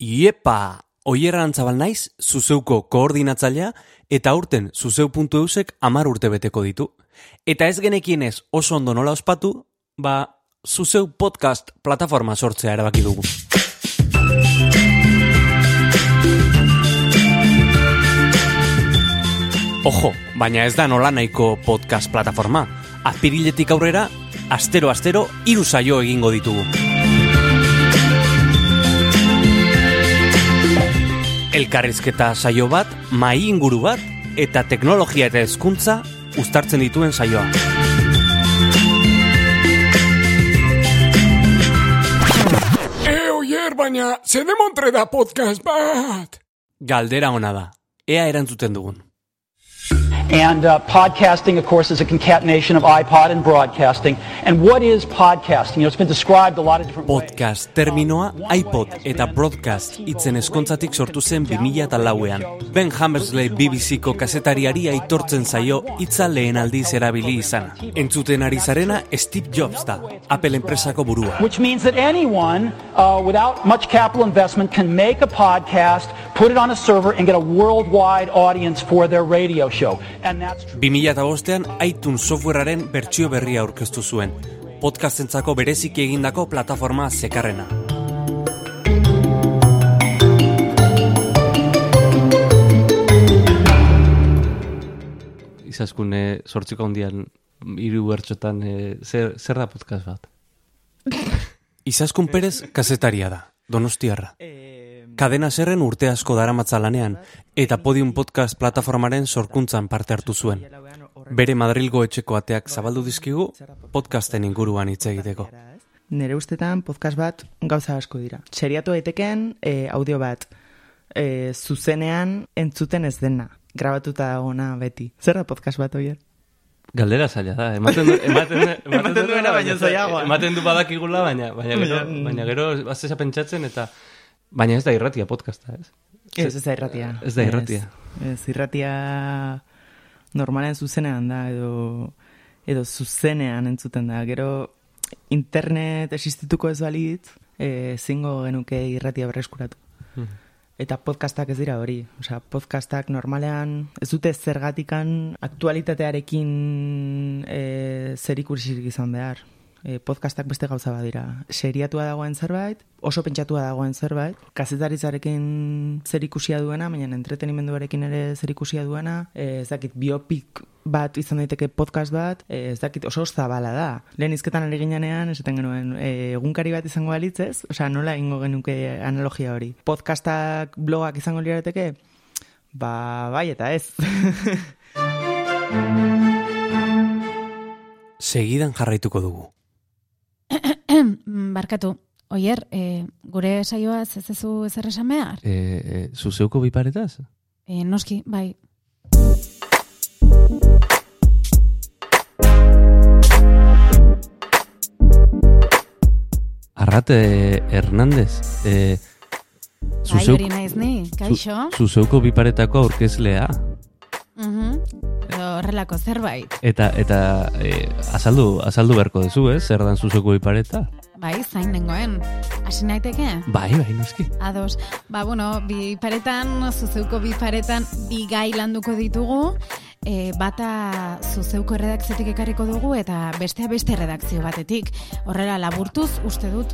Iepa! Oieran zabal naiz, zuzeuko koordinatzailea, eta aurten zuzeu.eusek amar urte beteko ditu. Eta ez genekien ez oso ondo nola ospatu, ba, zuzeu podcast plataforma sortzea erabaki dugu. Ojo, baina ez da nola nahiko podcast plataforma. Apiriletik aurrera, astero-astero, hiru saio egingo ditugu. Elkarrizketa saio bat, mai inguru bat, eta teknologia eta hezkuntza uztartzen dituen saioa. E, oier, baina, ze demontre da podcast bat? Galdera ona da, ea erantzuten dugun. And uh, podcasting, of course, is a concatenation of iPod and broadcasting. And what is podcasting? You know, it's been described a lot of different ways. Podcast terminoa iPod eta broadcast itzen eskontzatik sortu zen 2000 eta lauean. Ben Hammersley BBC-ko kasetariari aitortzen zaio hitza lehen aldiz erabili izana. Entzuten ari zarena Steve Jobs da, Apple enpresako burua. Which means that anyone, uh, without much capital investment, can make a podcast, put it on a server, and get a worldwide audience for their radio show. And that's true. 2005ean iTunes softwarearen bertsio berria aurkeztu zuen. Podcastentzako bereziki egindako plataforma zekarrena. Izaskun, e, sortziko handian, hiru bertxotan, e, zer, zer da podcast bat? Izaskun Perez kazetaria da, donostiarra. Kadena zerren urte asko daramatza lanean, eta podium podcast plataformaren sorkuntzan parte hartu zuen. Bere Madrilgo etxeko ateak zabaldu dizkigu, podcasten inguruan hitz egiteko. Nere ustetan podcast bat gauza asko dira. Seriatu daiteken e, audio bat e, zuzenean entzuten ez dena. Grabatuta dagoena beti. Zer da podcast bat oier? Galdera zaila da, ematen du, ematen, du- ematen, Ematen duena baino zailagoa. Ematen du badakigula, baina, baina gero, baina gero pentsatzen eta baina ez da irratia podcasta, ez? Ez, ez da irratia. Ez da irratia. Ez, ez irratia normalen zuzenean da, edo, edo zuzenean entzuten da. Gero internet existituko ez balitz, e, zingo genuke irratia berreskuratu. Eta podcastak ez dira hori. Osea, podcastak normalean ez dute zergatikan aktualitatearekin e, zer ikusirik izan behar. E, podcastak beste gauza badira. Seriatua dagoen zerbait, oso pentsatua dagoen zerbait, kazetaritzarekin zer ikusia duena, baina entretenimenduarekin ere zer ikusia duena, e, ez dakit biopik bat izan daiteke podcast bat, e, ez dakit oso zabala da. Lehen izketan ari ginean, esaten genuen, e, egunkari bat izango balitzez, osea, nola ingo genuke analogia hori. Podcastak, blogak izango lirateke, ba, bai eta ez. Segidan jarraituko dugu. Mm, Barkatu, oier, e, gure saioa ez ezu ezer esan behar? E, e, zuzeuko biparetaz? E, noski, bai. Arrate Hernández, e, Bai, zuzeuk, hori naiz ni, kaixo? zu, zuzeuko biparetako aurkezlea, Mhm. Edo horrelako zerbait. eta eta e, azaldu, azaldu beharko duzu, ez? Zer dan zuzeuko bipareta? Bai, zain nengoen. Hasi naiteke? Bai, bai, noski. Ados. Ba, bueno, bi paretan, zuzeuko bi paretan, bi gai landuko ditugu. E, bata zuzeuko redakziotik ekarriko dugu eta bestea beste redakzio batetik. Horrela laburtuz, uste dut,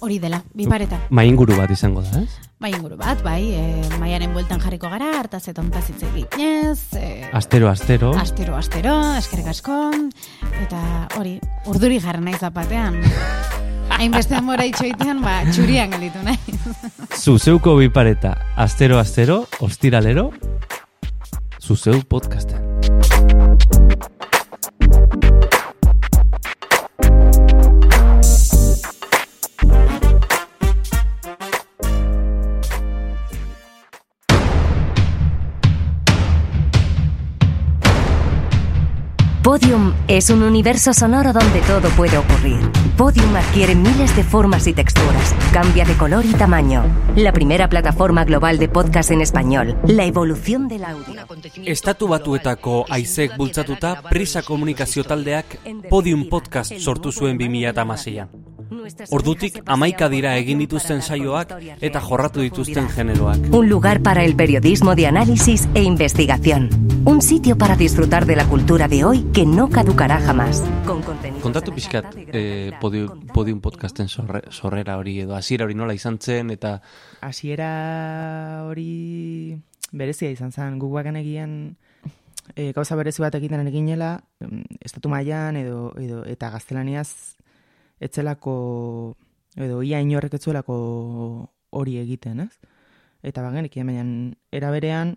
hori dela, bi paretan. Mainguru bat izango da, ez? Bai inguru bat, bai, e, maiaren bueltan jarriko gara, hartaz eta ontaz hitz eginez, e, Astero, astero. astero, astero, eskerrik asko, eta hori, urduri jarra naiz zapatean. Hainbeste amora itxoitean, ba, txurian galitu nahi. Zuzeuko bipareta, astero, astero, ostiralero, zuzeu podcasten. Podium es un universo sonoro donde todo puede ocurrir. Podium adquiere miles de formas y texturas, cambia de color y tamaño. La primera plataforma global de podcast en español. La evolución del audio. Estatu batuetako aizek bultzatuta prisa komunikazio taldeak Podium Podcast sortu zuen 2006an. Ordutik amaika dira egin dituzten saioak eta jorratu dituzten generoak. Un lugar para el periodismo de análisis e investigación. Un sitio para disfrutar de la cultura de hoy que no caducará jamás. Con Kontatu pixkat, eh, podium, podium podcasten sorre, sorrera hori edo hasiera hori nola izan zen eta hasiera hori berezia izan zen, guk bakan egien e, gauza berezi bat egiten eginela, em, estatu mailan edo, edo eta gaztelaniaz etzelako edo ia inorrek etzuelako hori egiten, ez? Eta bagen ekien, baina era berean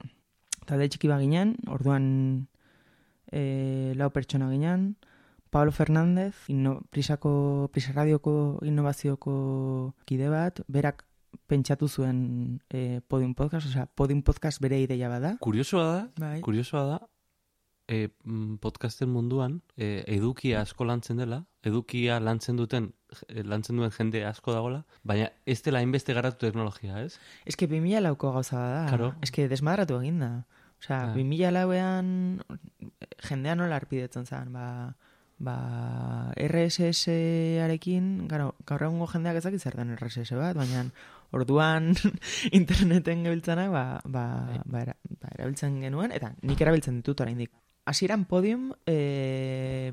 talde txiki baginen, orduan e, lau pertsona ginen, Pablo Fernández, inno, prisako, prisa radioko innovazioko kide bat, berak pentsatu zuen e, podium podcast, osea, podium podcast bere ideia bada. kuriosoa da, Bai. kuriosoa da, e, mm, podcasten munduan e, edukia asko lantzen dela, edukia lantzen duten e, lantzen duen jende asko dagola, baina ez dela hainbeste garatu teknologia, ez? Ez que 2000 lauko gauza da. Claro. Ez que desmadratu egin da. Osea, Ah. 2000 lauean jendean nola arpidetzen zen, ba, ba RSS-arekin, gaur egungo jendeak ezak zer den RSS bat, baina orduan interneten gabiltzanak, ba, ba, ba, era, ba, erabiltzen genuen, eta nik erabiltzen ditut oraindik. Hasieran podium e,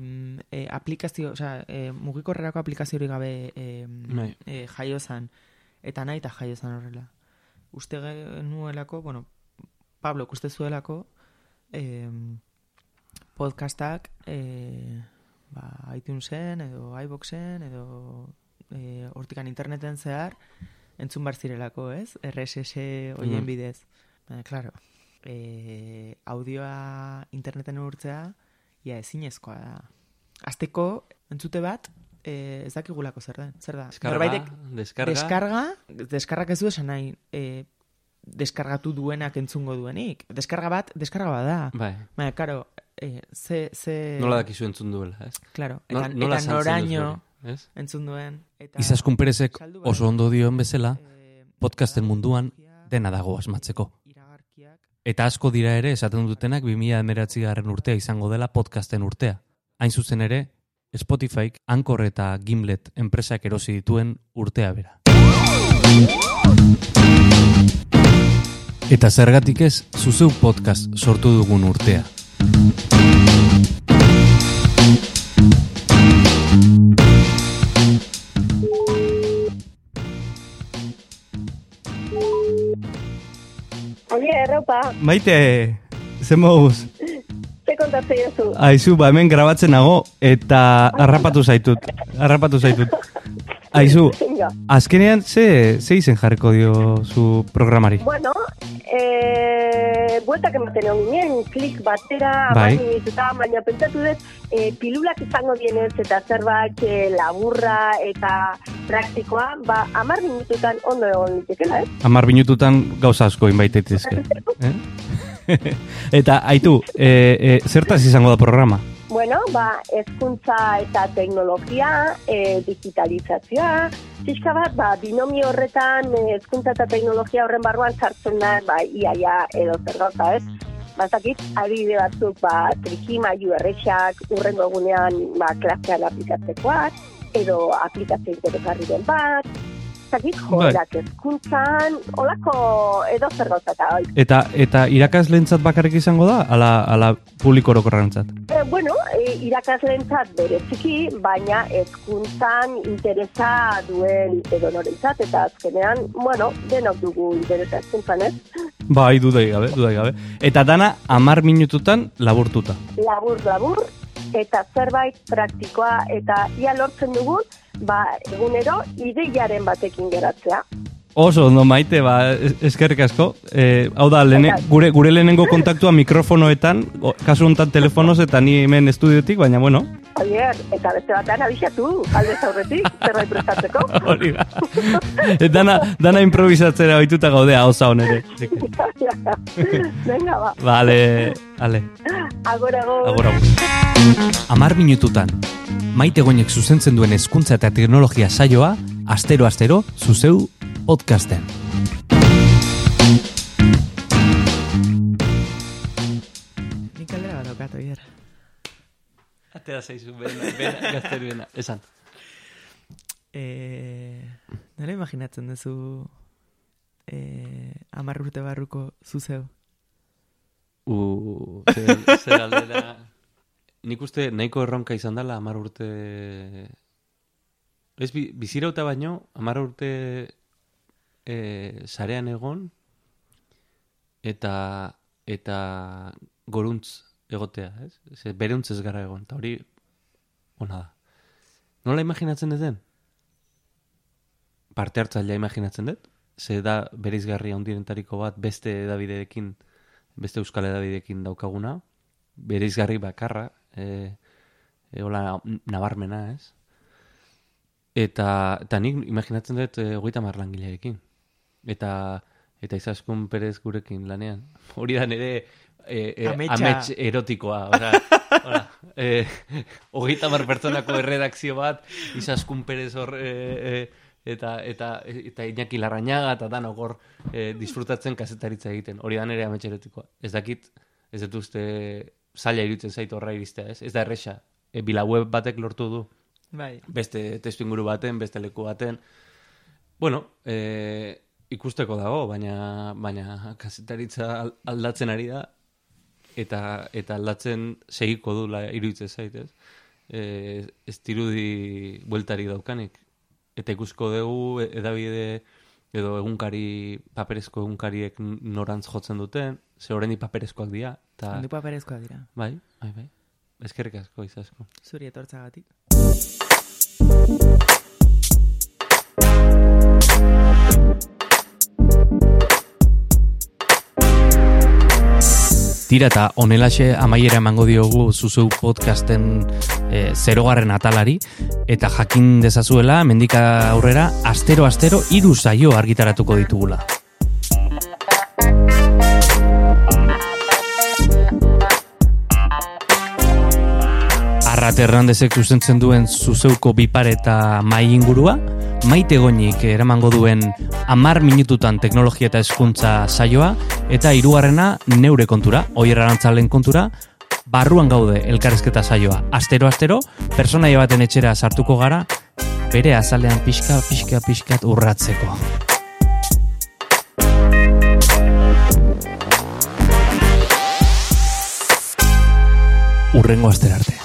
e, aplikazio, osea, e, mugikorrerako aplikaziorik gabe e, Bai. e, jaio zan, eta nahi eta jaio zan horrela. Uste genuelako, bueno, Pablo uste zuelako, e, podcastak e, ba, iTunesen edo iVoxen edo e, hortikan interneten zehar entzun bar zirelako, ez? RSS hoien Mhm. bidez. Baina, claro, e, audioa interneten urtzea, ia ezinezkoa da. Azteko, entzute bat, e, ez dakigulako zer den. Zer da? Deskarga, Norbaitek deskarga, deskarga, deskargak ez du esan nahi, e, deskargatu duenak entzungo duenik. Deskarga bat, deskarga bat da. Bai, Baina, karo, e, ze, ze... nola dakizu entzun duela, ez? Claro, No- eta, nola eta noraino hori, ez? entzun duen. Eta Izaskun Perezek oso ondo dioen bezala, eh, podcasten munduan dena dago asmatzeko. Eta asko dira ere esaten dutenak 2019 garren urtea izango dela podcasten urtea. Hain zuzen ere, Spotify, Anchor eta Gimlet enpresak erosi dituen urtea bera. Eta zergatik ez, zuzeu podcast sortu dugun urtea. Hori erropa, Maite, zen moduz? ze kontatzen jozu. Aizu, ba hemen grabatzen nago eta harrapatu zaitut. Harrapatu zaitut. Aizu, azkenean ze, ze izen jarriko dio zu programari? Bueno, eh, bueltak ematen egon ginen, klik batera, Bai. eta baina pentsatu dut, eh, pilulak izango dienez eta zerbait eh, laburra eta praktikoa, ba, amar minututan ondo egon litekela, eh? Amar minututan gauza asko inbaiteitezke. Eh? eta, aitu, e, e, zertaz izango da programa? Bueno, ba, ezkuntza eta teknologia, e, digitalizazioa, pixka bat, ba, binomio horretan, e, ezkuntza eta teknologia horren barruan sartzen da, ba, iaia edo zer gauza, ez? Bazakit, adibide batzuk, ba, trikimailu errexak, urrengo egunean, ba, klasean aplikatzekoak, edo aplikazio interesgarri den bat, zakit, joerak ezkuntzan, olako edo zer gauza eta bai. Eta eta irakaslentzat bakarrik izango da, ala, ala publiko orokorrentzat? E, bueno, e, irakasleentzat bereziki, baina ezkuntzan interesa duen edo norentzat, eta azkenean, bueno, denok dugu interesa ezkuntzan, ez? Bai, dudai gabe, dudai gabe. Eta dana amar minututan laburtuta. Labur, labur, eta zerbait praktikoa, eta ia lortzen dugun, ba, egunero, ideiaren batekin geratzea. Oso ondo maite, ba, es- eskerrik asko. E, hau da, lene, gure, gure lehenengo kontaktua mikrofonoetan, kasu honetan telefonoz eta ni hemen estudiotik, baina bueno, Oier, eta beste batean abixatu, alde zaurretik, zerbait prestatzeko. hori da. E, dana, dana improvisatzera oituta gaude hau zaun ere. Venga, ba, Vale, ale, agorago. agora. Amar minututan, maite goinek zuzentzen duen hezkuntza eta teknologia saioa, astero-astero, zuzeu podcasten. Atera zaizu, bena, bena, gazteru bena, esan. E, nola imaginatzen duzu e, amar urte barruko zuzeu? U, zer, zer aldera... Nik uste nahiko erronka izan dela amar urte... Ez bi, bizirauta baino, amar urte e, sarean egon, eta eta goruntz egotea, ez? Ze beruntz ez gara egon, eta hori ona da. Nola imaginatzen dut den? Parte hartzailea imaginatzen dut? Ze da bereizgarri handirentariko bat beste edabideekin, beste euskal edabideekin daukaguna, bereizgarri bakarra, e, e, hola nabarmena, ez? Eta, eta nik imaginatzen dut e, hogeita mar langileekin. Eta, eta izaskun perez gurekin lanean. Hori da nire e, e, amets erotikoa. Ora, ora, e, hogeita mar pertsonako erredakzio bat, izaskun perez hor... E, e, eta eta eta Iñaki Larrañaga eta danok hor e, disfrutatzen kazetaritza egiten. Hori da nere amets erotikoa. Ez dakit, ez dut uste zaila iruditzen zait horra iristea, ez? Ez da erresa. E, bila web batek lortu du Bai. beste testu inguru baten, beste leku baten. Bueno, e, ikusteko dago, baina baina kazetaritza al- aldatzen ari da eta eta aldatzen segiko dula iruditzen zait, ez? E, ez dirudi bueltarik daukanik. Eta ikusko dugu edabide edo egunkari, paperezko egunkariek norantz jotzen duten, ze horrendi paperezkoak dira. Ta, Handu paperezkoa dira. bai, bai, bai. Eskerrik asko, izasko. Zuri etortzagatik. Tira eta onelaxe amaiera emango diogu zuzeu podcasten e, zerogarren atalari eta jakin dezazuela mendika aurrera astero-astero hiru saio argitaratuko ditugula. Arrat Hernandezek zuzentzen duen zuzeuko bipare eta mai ingurua, maite goinik eramango duen amar minututan teknologia eta hezkuntza saioa, eta hirugarrena neure kontura, oier arantzalen kontura, barruan gaude elkarrezketa saioa. Astero-astero, personaia baten etxera sartuko gara, bere azalean pixka, pixka, pixkat urratzeko. Urrengo astera arte.